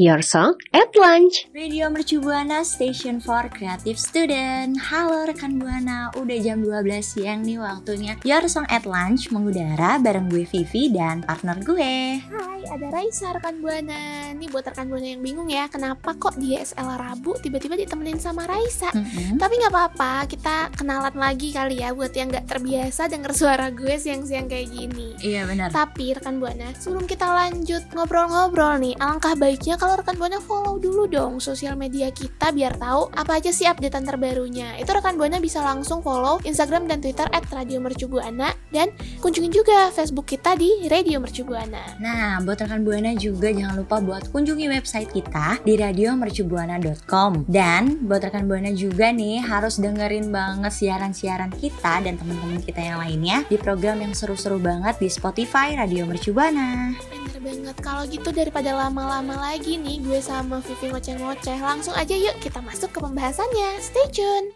Your Song at Lunch. Radio Mercu Buana Station for Creative Student Halo rekan Buana, udah jam 12 siang nih waktunya Your Song at Lunch mengudara bareng gue Vivi dan partner gue Hai, ada Raisa rekan Buana. Ini buat rekan Buana yang bingung ya, kenapa kok di SL Rabu tiba-tiba ditemenin sama Raisa? Mm-mm. Tapi nggak apa-apa, kita kenalan lagi kali ya buat yang nggak terbiasa denger suara gue siang-siang kayak gini. Iya benar Tapi rekan Buana, sebelum kita lanjut ngobrol-ngobrol nih, alangkah baiknya kalau rekan Buana follow dulu dong sosial media kita biar tahu apa aja sih updatean terbarunya. Itu rekan Buana bisa langsung follow Instagram dan Twitter at Radio Mercu Buana dan kunjungin juga Facebook kita di Radio Mercu Buana. Nah, buat rekan Buana juga jangan lupa buat kunjungi website kita di radiomercubuana.com Dan buat rekan Buana juga nih harus dengerin banget siaran-siaran kita dan teman-teman kita yang lainnya di program yang seru-seru banget di Spotify Radio Mercu Buana. Bener banget, kalau gitu daripada lama-lama lagi nih gue sama Vivi ngoceh-ngoceh. Langsung aja yuk kita masuk ke pembahasannya, stay tune.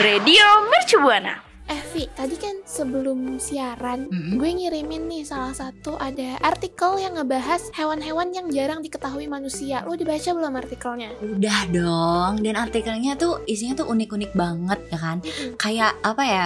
Radio Mercu Buana. Eh Vi, tadi kan sebelum siaran Mm-mm. Gue ngirimin nih salah satu ada artikel yang ngebahas hewan-hewan yang jarang diketahui manusia Lo dibaca belum artikelnya? Udah dong, dan artikelnya tuh isinya tuh unik-unik banget ya kan Kayak apa ya,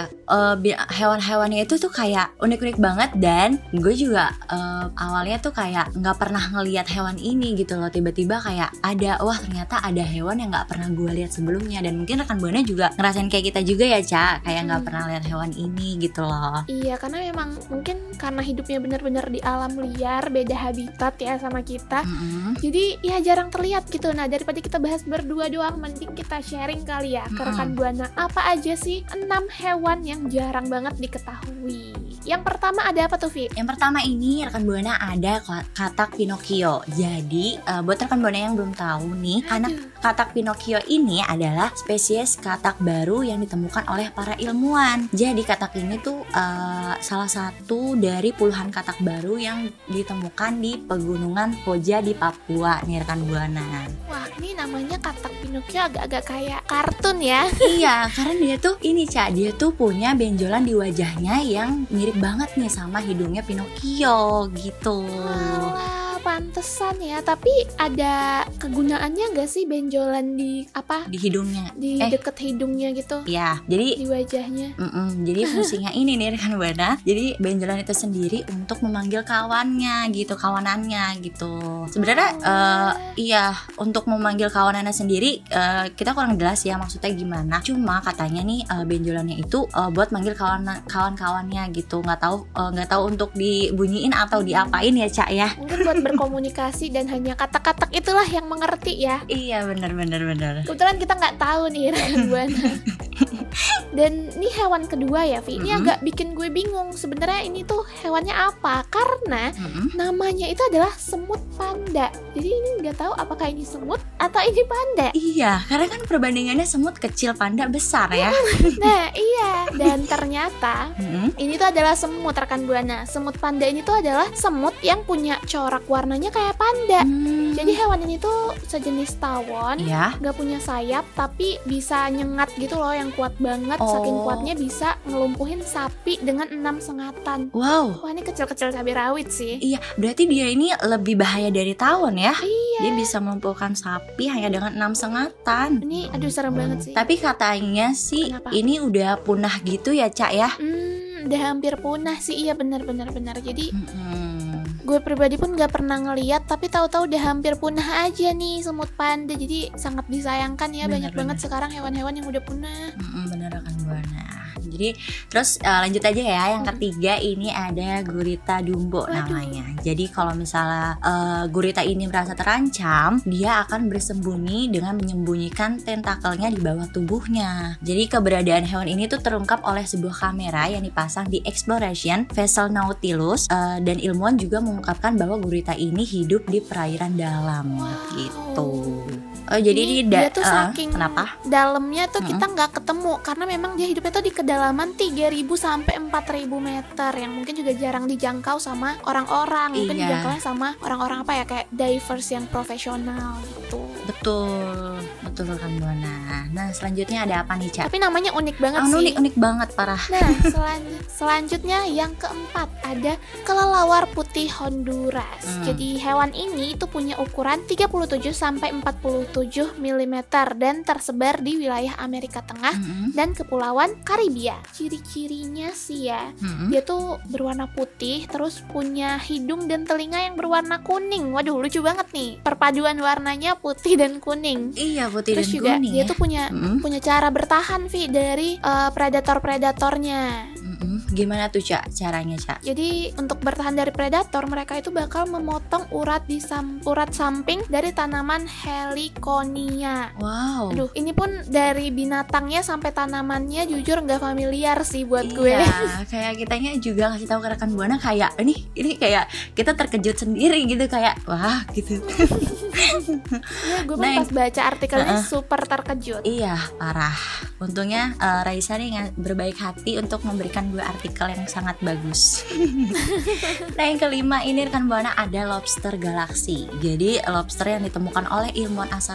bi- hewan-hewannya itu tuh kayak unik-unik banget Dan gue juga eh, awalnya tuh kayak nggak pernah ngelihat hewan ini gitu loh Tiba-tiba kayak ada, wah ternyata ada hewan yang nggak pernah gue lihat sebelumnya Dan mungkin rekan Buana juga ngerasain kayak kita juga ya Ca Kayak nggak Hmm. pernah hewan ini gitu loh Iya, karena memang mungkin karena hidupnya benar-benar di alam liar, beda habitat ya sama kita Mm-mm. Jadi ya jarang terlihat gitu Nah daripada kita bahas berdua doang Mending kita sharing kali ya ke Mm-mm. rekan Buana Apa aja sih 6 hewan yang jarang banget diketahui Yang pertama ada apa tuh Vi? Yang pertama ini rekan buana ada katak Pinocchio. Jadi eh, buat rekan buana yang belum tahu nih, anak katak Pinocchio ini adalah spesies katak baru yang ditemukan oleh para ilmuwan. Jadi katak ini tuh eh, salah satu dari puluhan katak baru yang ditemukan di pegunungan Koja di Papua nih rekan buana. Wah ini namanya katak Pinocchio agak-agak kayak kartun ya iya, karena dia tuh ini Cak, dia tuh punya benjolan di wajahnya yang mirip banget nih sama hidungnya Pinocchio gitu. Walah, pantesan ya. Tapi ada kegunaannya nggak sih benjolan di apa? di hidungnya. Di Eh. deket hidungnya gitu, Ya, jadi di wajahnya. mm-mm, jadi fungsinya ini nih rekan buana. Jadi benjolan itu sendiri untuk memanggil kawannya gitu, kawanannya gitu. Sebenarnya eh, iya untuk memanggil kawanannya sendiri eh, kita kurang jelas ya maksudnya gimana. Cuma katanya nih eh, benjolannya itu eh, buat manggil kawan kawan-kawannya gitu. Nggak tahu nggak tahu untuk dibunyiin atau diapain ya cak ya. Mungkin buat berkomunikasi dan hanya kata-kata itulah yang mengerti ya. Iya bener bener bener. Kebetulan kita nggak tahu nih rekan buana. Dan ini hewan kedua ya, Vi. Ini Mm-mm. agak bikin gue bingung. Sebenarnya ini tuh hewannya apa? Karena Mm-mm. namanya itu adalah semut panda. Jadi ini nggak tahu apakah ini semut atau ini panda. Iya, karena kan perbandingannya semut kecil panda besar ya. Nah, iya. Dan ternyata Mm-mm. ini tuh adalah semut rekan buana. Semut panda ini tuh adalah semut yang punya corak warnanya kayak panda. Hmm. Jadi hewan ini tuh sejenis tawon. Iya. nggak punya sayap tapi bisa nyengat gitu loh yang kuat banget saking Oh. kuatnya bisa ngelumpuhin sapi dengan enam sengatan Wow. wah ini kecil-kecil cabai rawit sih Iya, berarti dia ini lebih bahaya dari tawon ya. iya Dia bisa melumpuhkan sapi hanya dengan enam sengatan. ini aduh serem banget sih Tapi katanya sih Kenapa? ini udah punah gitu ya, Cak ya. hmm udah hampir punah sih iya benar-benar benar jadi Mm-mm. gue pribadi pun nggak pernah ngeliat tapi tahu-tahu udah hampir punah aja nih semut panda jadi sangat disayangkan ya Benar, banyak banget benar. sekarang hewan-hewan yang udah punah Mm-mm, bener akan buana. Jadi terus eh, lanjut aja ya yang ketiga ini ada gurita dumbo Waduh. namanya. Jadi kalau misalnya eh, gurita ini merasa terancam, dia akan bersembunyi dengan menyembunyikan tentakelnya di bawah tubuhnya. Jadi keberadaan hewan ini tuh terungkap oleh sebuah kamera yang dipasang di Exploration Vessel Nautilus eh, dan ilmuwan juga mengungkapkan bahwa gurita ini hidup di perairan dalam Wow. gitu. Oh jadi Ini dia, dia tuh eh, saking kenapa? dalamnya tuh kita nggak ketemu karena memang dia hidupnya tuh di kedalaman 3000 sampai 4000 meter yang mungkin juga jarang dijangkau sama orang-orang mungkin Iya. dijangkau sama orang-orang apa ya kayak divers yang profesional gitu Betul, betul rekan buana. Nah selanjutnya ada apa nih Cak? Tapi namanya unik banget Ah, sih. unik unik banget parah. Nah, selan- selanjutnya yang keempat ada kelelawar putih Honduras. Hmm. Jadi hewan ini itu punya ukuran 37 sampai 47 mm dan tersebar di wilayah Amerika Tengah Mm-mm, dan kepulauan Karibia. Ciri-cirinya sih ya, mm-mm. dia tuh berwarna putih, terus punya hidung dan telinga yang berwarna kuning. Waduh, lucu banget nih. Perpaduan warnanya putih dan kuning. Iya putih Terus dan juga kuning dia ya. tuh punya Mm-mm, punya cara bertahan Vi dari eh, predator-predatornya. Gimana tuh Cak caranya Cak? Jadi untuk bertahan dari predator mereka itu bakal memotong urat di sam- urat samping dari tanaman Heliconia. Wow. Aduh, ini pun dari binatangnya sampai tanamannya jujur nggak familiar sih buat gue. Iya, kayak kitanya juga ngasih tahu ke rekan buana kayak ini ini kayak kita terkejut sendiri gitu kayak wah gitu. Iya, gue Nah, pas baca artikelnya Uh-uh. super terkejut. Iya, parah. Untungnya eh, Raisa nih berbaik hati untuk memberikan dua artikel yang sangat bagus. nah, yang kelima ini rekan buana ada lobster galaksi. Jadi, lobster yang ditemukan oleh ilmuwan asal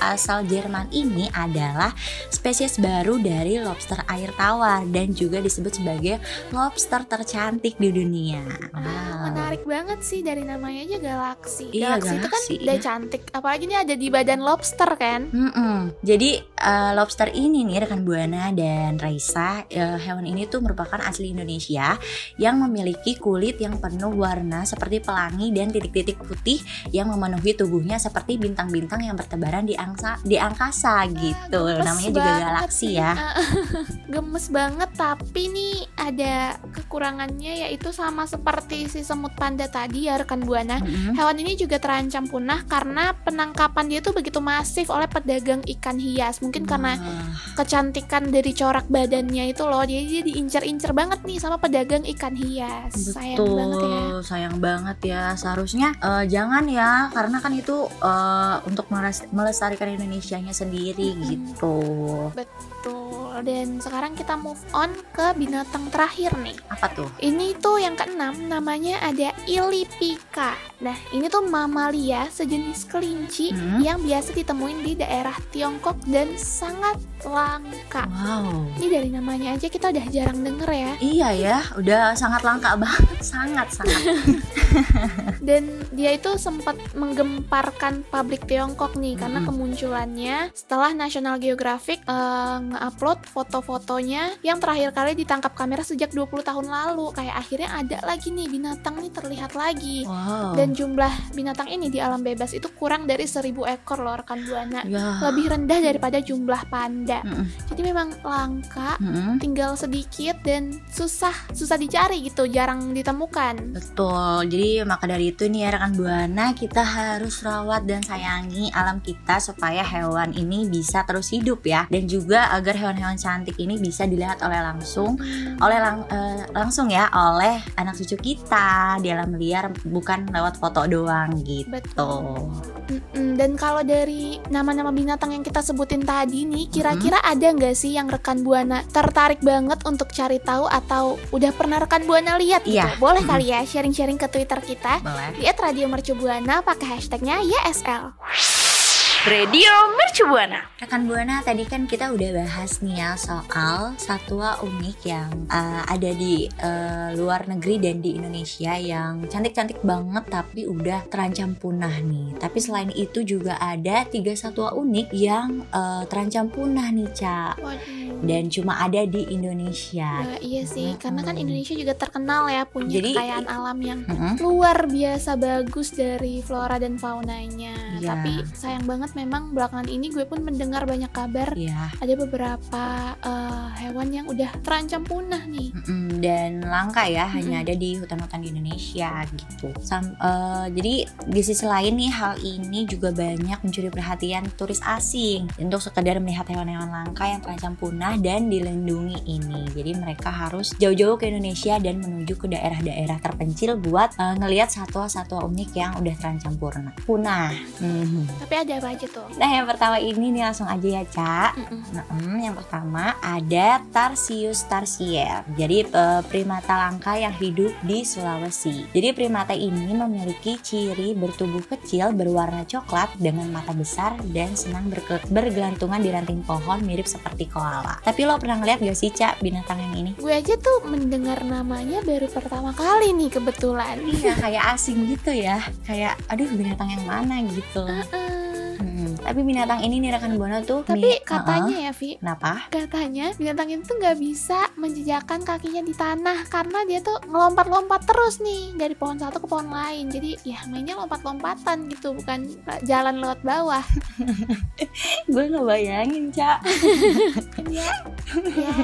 asal Jerman ini adalah spesies baru dari lobster air tawar dan juga disebut sebagai lobster tercantik di dunia. Wow. menarik banget sih dari namanya aja galaksi. Iya, galaksi itu kan galaksi, udah iya. cantik, apalagi ini ada di badan lobster kan. Mm-mm. Jadi eh, lobster ini nih rekan buana dan Raisa, eh, hewan ini tuh merupakan asli Indonesia yang memiliki kulit yang penuh warna seperti pelangi dan titik-titik putih yang memenuhi tubuhnya seperti bintang-bintang yang bertebaran di angsa di angkasa gitu. Ah, Gemes Namanya juga galaksi nih. ya. Ah, Gemes banget tapi nih ada kekurangannya yaitu sama seperti si semut panda tadi ya rekan buana. Mm-mm. Hewan ini juga terancam punah karena penangkapan dia tuh begitu masif oleh pedagang ikan hias. Mungkin karena kecantikan dari corak badannya itu loh, jadi dia diincer-incer banget nih sama pedagang ikan hias. Sayang betul, banget ya. sayang banget ya. Seharusnya eh, jangan ya, karena kan itu eh, untuk meles- melestarikan Indonesianya sendiri gitu. Betul. Dan sekarang kita move on ke binatang terakhir nih. Apa tuh? Ini tuh yang keenam namanya ada Ilipika. Nah, ini tuh mamalia sejenis kelinci Hmm. yang biasa ditemuin di daerah Tiongkok dan sangat langka. Wow. Ini dari namanya aja kita udah jarang denger ya. Iya ya, udah sangat langka banget, sangat sangat. Dan dia itu sempat menggemparkan publik Tiongkok nih karena Mm-mm. kemunculannya setelah National Geographic eh, nge-upload foto-fotonya yang terakhir kali ditangkap kamera sejak 20 tahun lalu. Kayak akhirnya ada lagi nih binatang nih terlihat lagi. Wow. Dan jumlah binatang ini di alam bebas itu kurang dari 1000 ekor loh rekan buana. ya. Lebih rendah daripada jumlah panda. Mm-mm. Jadi memang langka, Mm-mm. tinggal sedikit dan susah susah dicari gitu, jarang ditemukan. Betul. Jadi maka dari itu nih ya rekan buana kita harus rawat dan sayangi alam kita supaya hewan ini bisa terus hidup ya dan juga agar hewan-hewan cantik ini bisa dilihat oleh langsung oleh lang- eh, langsung ya oleh anak cucu kita di alam liar bukan lewat foto doang gitu. Betul. Mm-mm, Dan kalau dari nama-nama binatang yang kita sebutin tadi nih, kira-kira ada nggak sih yang rekan buana tertarik banget untuk cari tahu atau udah pernah rekan buana lihat gitu? Iya. Boleh kali ya sharing-sharing ke Twitter kita Boleh. di @radiomercubuana pakai hashtagnya YSL. Radio Mercu Buana. Rekan Buana tadi kan kita udah bahas nih ya soal satwa unik yang uh, ada di uh, luar negeri dan di Indonesia yang cantik-cantik banget tapi udah terancam punah nih. Tapi selain itu juga ada tiga satwa unik yang uh, terancam punah nih Cak Waduh. dan cuma ada di Indonesia. Wah, iya sih, karena kan. Indonesia juga terkenal ya punya Jadi- kekayaan alam yang Mm-mm. luar biasa bagus dari flora dan faunanya. Iya. Tapi sayang banget memang belakangan ini gue pun mendengar banyak kabar Ya, ada beberapa eh, hewan yang udah terancam punah nih. Mm-mm, dan langka ya hanya Mm-mm. ada di hutan-hutan di Indonesia gitu. Sam- eh, jadi di sisi lain nih hal ini juga banyak mencuri perhatian turis asing untuk sekedar melihat hewan-hewan langka yang terancam punah dan dilindungi ini. Jadi mereka harus jauh-jauh ke Indonesia dan menuju ke daerah-daerah terpencil buat eh, ngelihat satwa-satwa unik yang udah terancam purna- punah. Tapi ada apa aja tuh? Nah yang pertama ini nih langsung aja ya Cak Mm-mm. Mm-mm, Yang pertama ada Tarsius tarsier Jadi eh, primata langka yang hidup di Sulawesi Jadi primata ini memiliki ciri bertubuh kecil berwarna coklat Dengan mata besar dan senang bergelantungan di ranting pohon mirip seperti koala Tapi lo pernah ngeliat gak sih Cak binatang yang ini? Gue aja tuh mendengar namanya baru pertama kali nih kebetulan. Iya kayak asing gitu ya Kayak aduh binatang yang mana gitu Eh, Mm-mm. Tapi binatang ini nih rekan Buana tuh tapi mi- katanya ya Vi. Kenapa? katanya binatang itu tuh nggak bisa menjejakkan kakinya di tanah karena dia tuh ngelompat-lompat terus nih dari pohon satu ke pohon lain. Jadi ya mainnya lompat-lompatan gitu, bukan jalan lewat bawah. Gue ngebayangin Cak ya, ya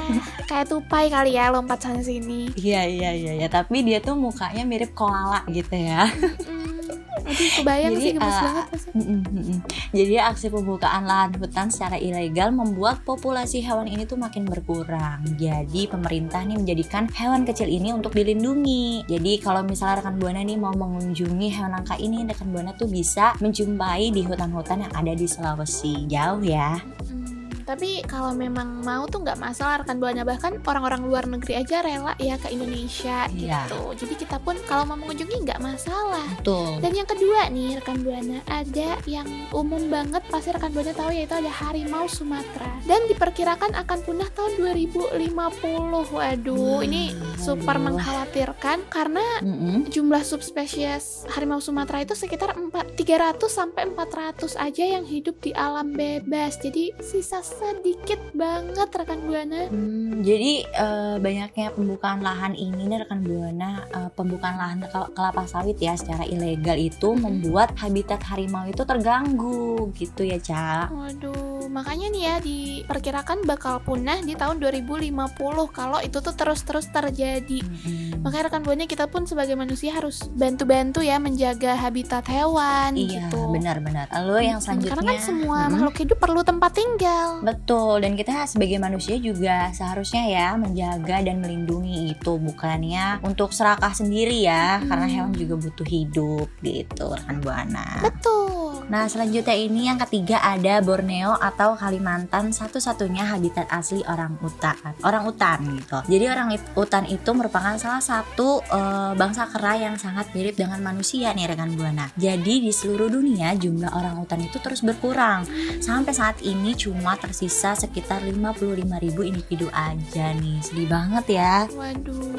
kayak tupai kali ya lompat sana sini. Iya iya iya ya, tapi dia tuh mukanya mirip koala gitu ya. Aduh kebayang Jadi, sih gemes eh, banget pasti. Mm-mm. Jadi aksi pembukaan lahan hutan secara ilegal membuat populasi hewan ini tuh makin berkurang. Jadi pemerintah nih menjadikan hewan kecil ini untuk dilindungi. Jadi kalau misalnya rekan buana nih mau mengunjungi hewan langka ini, rekan buana tuh bisa menjumpai di hutan-hutan yang ada di Sulawesi. Jauh ya. Hmm, tapi kalau memang mau tuh nggak masalah rekan buana bahkan orang-orang luar negeri aja rela ya ke Indonesia Iya. gitu. Jadi kita pun kalau mau mengunjungi nggak masalah. Betul. Dan yang kedua nih rekan buana ada yang umum banget pasti rekan buana tahu yaitu ada harimau Sumatera dan diperkirakan akan punah tahun 2050. Waduh, Hmm, ini super aduh. mengkhawatirkan karena Mm-mm. jumlah subspesies harimau Sumatera itu sekitar 4, 300 sampai 400 aja yang hidup di alam bebas. Jadi sisa sedikit banget rekan buana. Hmm, jadi eh, banyaknya pembukaan lahan ini nih rekan buana eh, pembukaan lahan kel- kelapa sawit ya secara ilegal itu membuat habitat harimau itu terganggu gitu ya Cak. Waduh, makanya nih ya diperkirakan bakal punah di tahun 2050 kalau itu tuh terus-terus terjadi. Makanya rekan buana kita pun sebagai manusia harus bantu-bantu ya menjaga habitat hewan Iya gitu. benar-benar. Lalu yang Hmm, selanjutnya Karena kan semua Mm-mm. makhluk hidup perlu tempat tinggal. Betul, dan kita sebagai manusia juga seharusnya ya menjaga dan melindungi itu bukannya untuk serakah sendiri ya, karena Hmm. hewan juga butuh hidup gitu rekan buana. Betul. Nah selanjutnya ini yang ketiga ada Borneo atau Kalimantan satu-satunya habitat asli orang utan orang utan gitu. Jadi orang utan itu merupakan salah satu eh, bangsa kera yang sangat mirip dengan manusia nih rekan buana. Jadi di seluruh dunia jumlah orang utan itu terus berkurang. Sampai saat ini cuma tersisa sekitar 55.000 individu aja nih. Sedih banget ya. Waduh,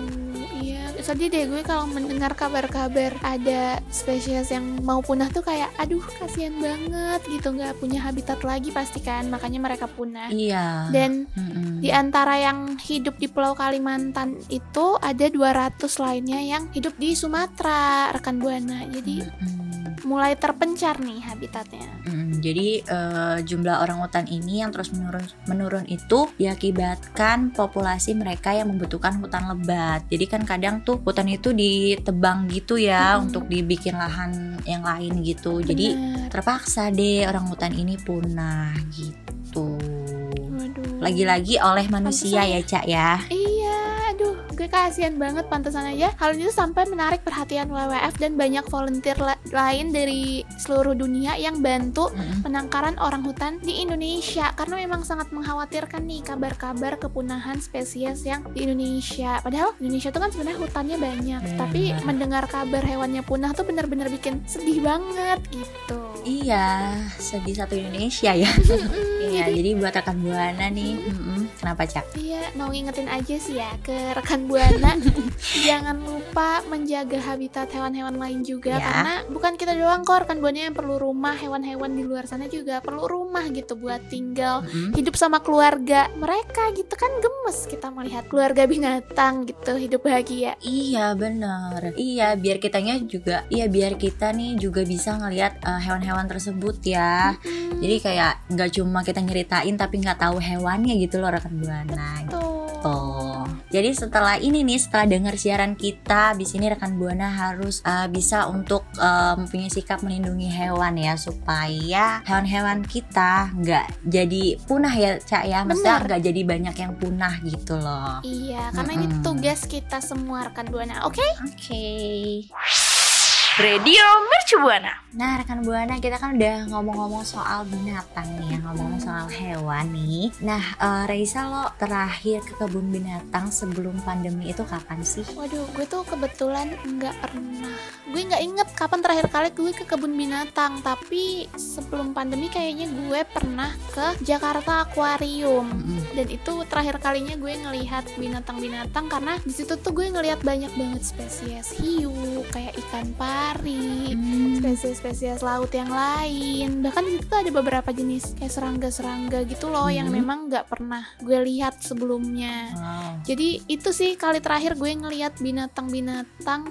iya sedih deh gue kalau mendengar kabar-kabar ada spesies yang mau punah tuh kayak aduh kasihan banget gitu nggak punya habitat lagi pasti kan makanya mereka punah. Iya. Dan Mm-mm. di antara yang hidup di Pulau Kalimantan itu ada 200 lainnya yang hidup di Sumatera, rekan Buana. Jadi Mm-mm. Mulai terpencar nih habitatnya. Mm, jadi eh, jumlah orang utan ini yang terus menurun menurun itu diakibatkan populasi mereka yang membutuhkan hutan lebat. Jadi kan kadang tuh hutan itu ditebang gitu ya Mm-mm. untuk dibikin lahan yang lain gitu. Jadi Bener. terpaksa deh orang hutan ini punah gitu. Waduh. Lagi-lagi oleh manusia Pantesan ya cak ya. Iya, gue kasihan banget pantesan aja. Hal ini tuh sampai menarik perhatian WWF dan banyak volunteer la- lain dari seluruh dunia yang bantu Mm-mm. penangkaran orang hutan di Indonesia karena memang sangat mengkhawatirkan nih kabar-kabar kepunahan spesies yang di Indonesia. Padahal Indonesia tuh kan sebenarnya hutannya banyak, Benar. tapi mendengar kabar hewannya punah tuh bener-bener bikin sedih banget gitu. Iya, sedih satu Indonesia ya. Iya, jadi buat rekan buana nih, mm-mm. kenapa cak? Iya, mau ngingetin aja sih ya ke rekan buana, jangan lupa menjaga habitat hewan-hewan lain juga Ya. karena bukan kita doang kok rekan buana yang perlu rumah, hewan-hewan di luar sana juga perlu rumah gitu buat tinggal, Mm-mm. hidup sama keluarga mereka gitu kan gemes kita melihat keluarga binatang gitu hidup bahagia. Iya bener Iya biar kitanya juga Iya biar kita nih juga bisa ngelihat eh, hewan-hewan tersebut ya Jadi kayak nggak cuma kita nyeritain tapi nggak tahu hewannya gitu loh rekan buana. Tuh. Jadi setelah ini nih setelah dengar siaran kita di sini rekan buana harus eh, bisa untuk eh, mempunyai sikap melindungi hewan ya supaya hewan-hewan kita nggak jadi punah ya cak ya maksudnya nggak jadi banyak yang punah gitu loh. Iya, karena ini Mm-mm. tugas kita semua rekan buana. Oke? Oke. Radio Mercu Buana. Nah, rekan Buana, kita kan udah ngomong-ngomong soal binatang nih, ya, ngomong soal hewan nih. Nah, eh, Raisa lo terakhir ke kebun binatang sebelum pandemi itu kapan sih? Waduh, gue tuh kebetulan nggak pernah. Gue nggak inget kapan terakhir kali gue ke kebun binatang. Tapi sebelum pandemi kayaknya gue pernah ke Jakarta Aquarium. Mm-mm. Dan itu terakhir kalinya gue ngelihat binatang-binatang karena di situ tuh gue ngelihat banyak banget spesies hiu, kayak ikan pari, Hmm. spesies-spesies laut yang lain. Bahkan di situ tuh ada beberapa jenis kayak serangga-serangga gitu loh yang Hmm. memang nggak pernah gue lihat sebelumnya. Wow. Jadi itu sih kali terakhir gue ngelihat binatang-binatang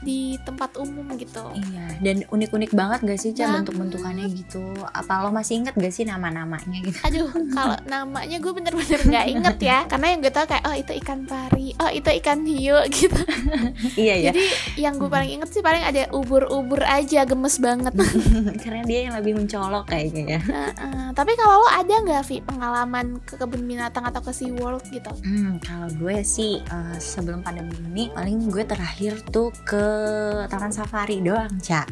di tempat umum gitu. Iya, dan unik-unik banget gak sih, Ca, Banget. bentuk-bentukannya gitu? Apa lo masih inget gak sih nama-namanya gitu? Aduh, kalau namanya gue bener-bener nggak inget ya, karena yang gue tau kayak oh itu ikan pari, oh itu ikan hiu gitu. iya ya, Jadi yang gue paling inget sih paling ada ubur-ubur aja, gemes banget. karena dia yang lebih mencolok kayaknya ya. Tapi kalau lo ada nggak Vi pengalaman ke kebun binatang atau ke Sea World gitu? Hmm, kalau gue sih eh, sebelum pandemi ini paling gue terakhir tuh ke Taman Safari doang, Ca.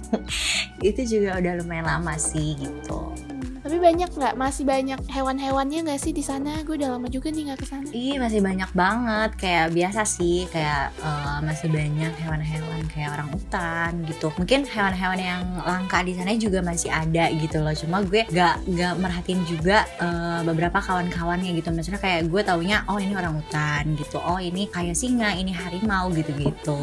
itu juga udah lumayan lama sih gitu. Tapi banyak nggak? Masih banyak hewan-hewannya nggak sih di sana? Gue udah lama juga nih nggak ke sana. Ih masih banyak banget. Kayak biasa sih kayak eh, masih banyak hewan-hewan kayak orang utan gitu. Mungkin hewan-hewan yang langka di sana juga masih ada gitu loh. Cuma gue gak gak merhatiin juga eh, beberapa kawan-kawannya gitu. Maksudnya kayak gue taunya oh ini orang utan gitu. Oh ini kayak singa ini harimau gitu gitu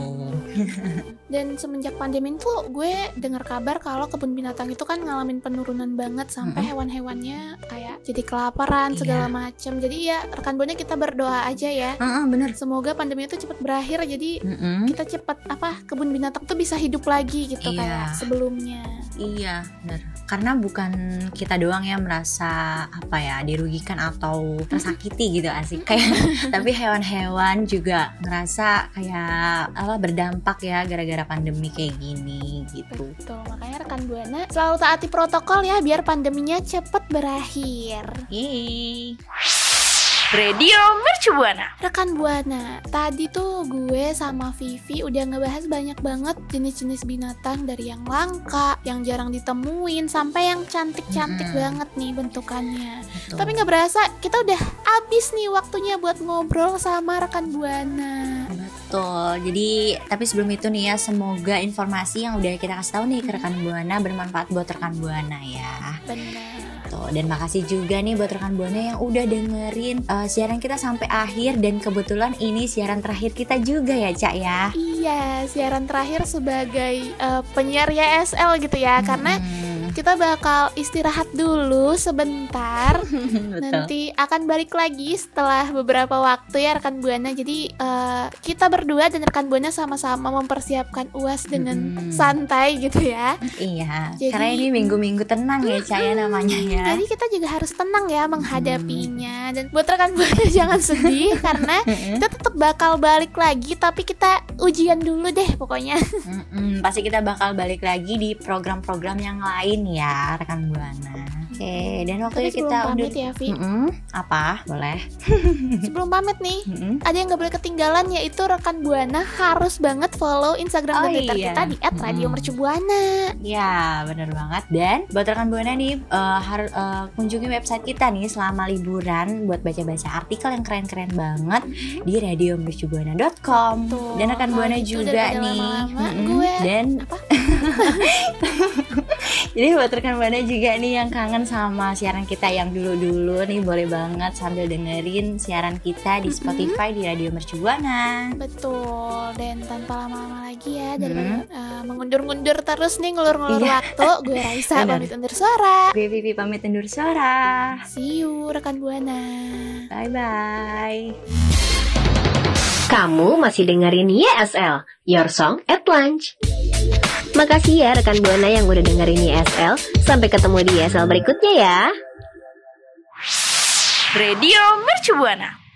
Dan semenjak pandemi itu gue dengar kabar kalau kebun binatang itu kan ngalamin penurunan banget sampai hewan-hewannya kayak jadi kelaparan Iya. segala macam. Jadi ya rekan buana kita berdoa aja ya. bener Semoga pandemi itu cepat berakhir jadi Mm-mm. kita cepat apa kebun binatang tuh bisa hidup lagi gitu Iya. kayak sebelumnya. Iya, bener. Karena bukan kita doang yang merasa apa ya dirugikan atau tersakiti gitu asik kayak tapi hewan-hewan juga ngerasa kayak apa berdampak ya gara-gara pandemi kayak gini gitu. Betul, makanya rekan buana selalu taati protokol ya biar pandeminya cepat berakhir. Yeay. Radio Mercu Buana. Rekan Buana, tadi tuh gue sama Vivi udah ngebahas banyak banget jenis-jenis binatang dari yang langka, yang jarang ditemuin, sampai yang cantik-cantik Mm-mm. banget nih bentukannya. Betul. Tapi nggak berasa kita udah habis nih waktunya buat ngobrol sama rekan Buana. Betul. Jadi tapi sebelum itu nih ya semoga informasi yang udah kita kasih tahu nih ke rekan Buana bermanfaat buat rekan Buana ya. Benar. Tuh, dan makasih juga nih buat rekan Buana yang udah dengerin uh, siaran kita sampai akhir dan kebetulan ini siaran terakhir kita juga ya, Cak ya. Iya, siaran terakhir sebagai eh, penyiar YSL gitu ya, karena Hmm, kita bakal istirahat dulu sebentar. Nanti akan balik lagi setelah beberapa waktu ya rekan Buana. Jadi eh, kita berdua dan rekan Buana sama-sama mempersiapkan UAS dengan Mm-mm. santai gitu ya. Iya, Jadi- karena ini minggu-minggu tenang ya, Cak ya namanya ya. Jadi kita juga harus tenang ya menghadapinya. Dan buat rekan Buana jangan sedih karena kita tetap bakal balik lagi tapi kita ujian dulu deh pokoknya. Mm-mm, pasti kita bakal balik lagi di program-program yang lain ya, rekan Buana. Oke, dan waktunya Tapi kita pamit undur. ya Vi, Mm-mm, apa? Boleh. sebelum pamit nih Mm-mm. ada yang nggak boleh ketinggalan yaitu rekan Buana harus banget follow Instagram Oh dan Twitter iya. kita di @radiomercubuana. Ya, bener banget. Dan buat rekan Buana nih, eh, harus eh, kunjungi website kita nih selama liburan buat baca-baca artikel yang keren-keren banget di radiomercubuana.com. Dan rekan Buana juga nih. lama-lama, Mm-mm. gue Dan apa? jadi buat rekan Buana juga nih yang kangen sama siaran kita yang dulu-dulu nih boleh banget sambil dengerin siaran kita di Spotify di Radio Mercu Buana. Betul dan tanpa lama-lama lagi ya daripada uh, mengundur-ngundur terus nih ngulur-ngulur Iya. waktu gue Raisa Benar. pamit undur suara Gue Vivi pamit undur suara. see you rekan buana Bye-bye. Kamu masih dengerin YSL, Your Song at Lunch. Makasih ya rekan Buana yang udah dengerin YSL. Sampai ketemu di YSL berikutnya ya. Radio Mercu Buana.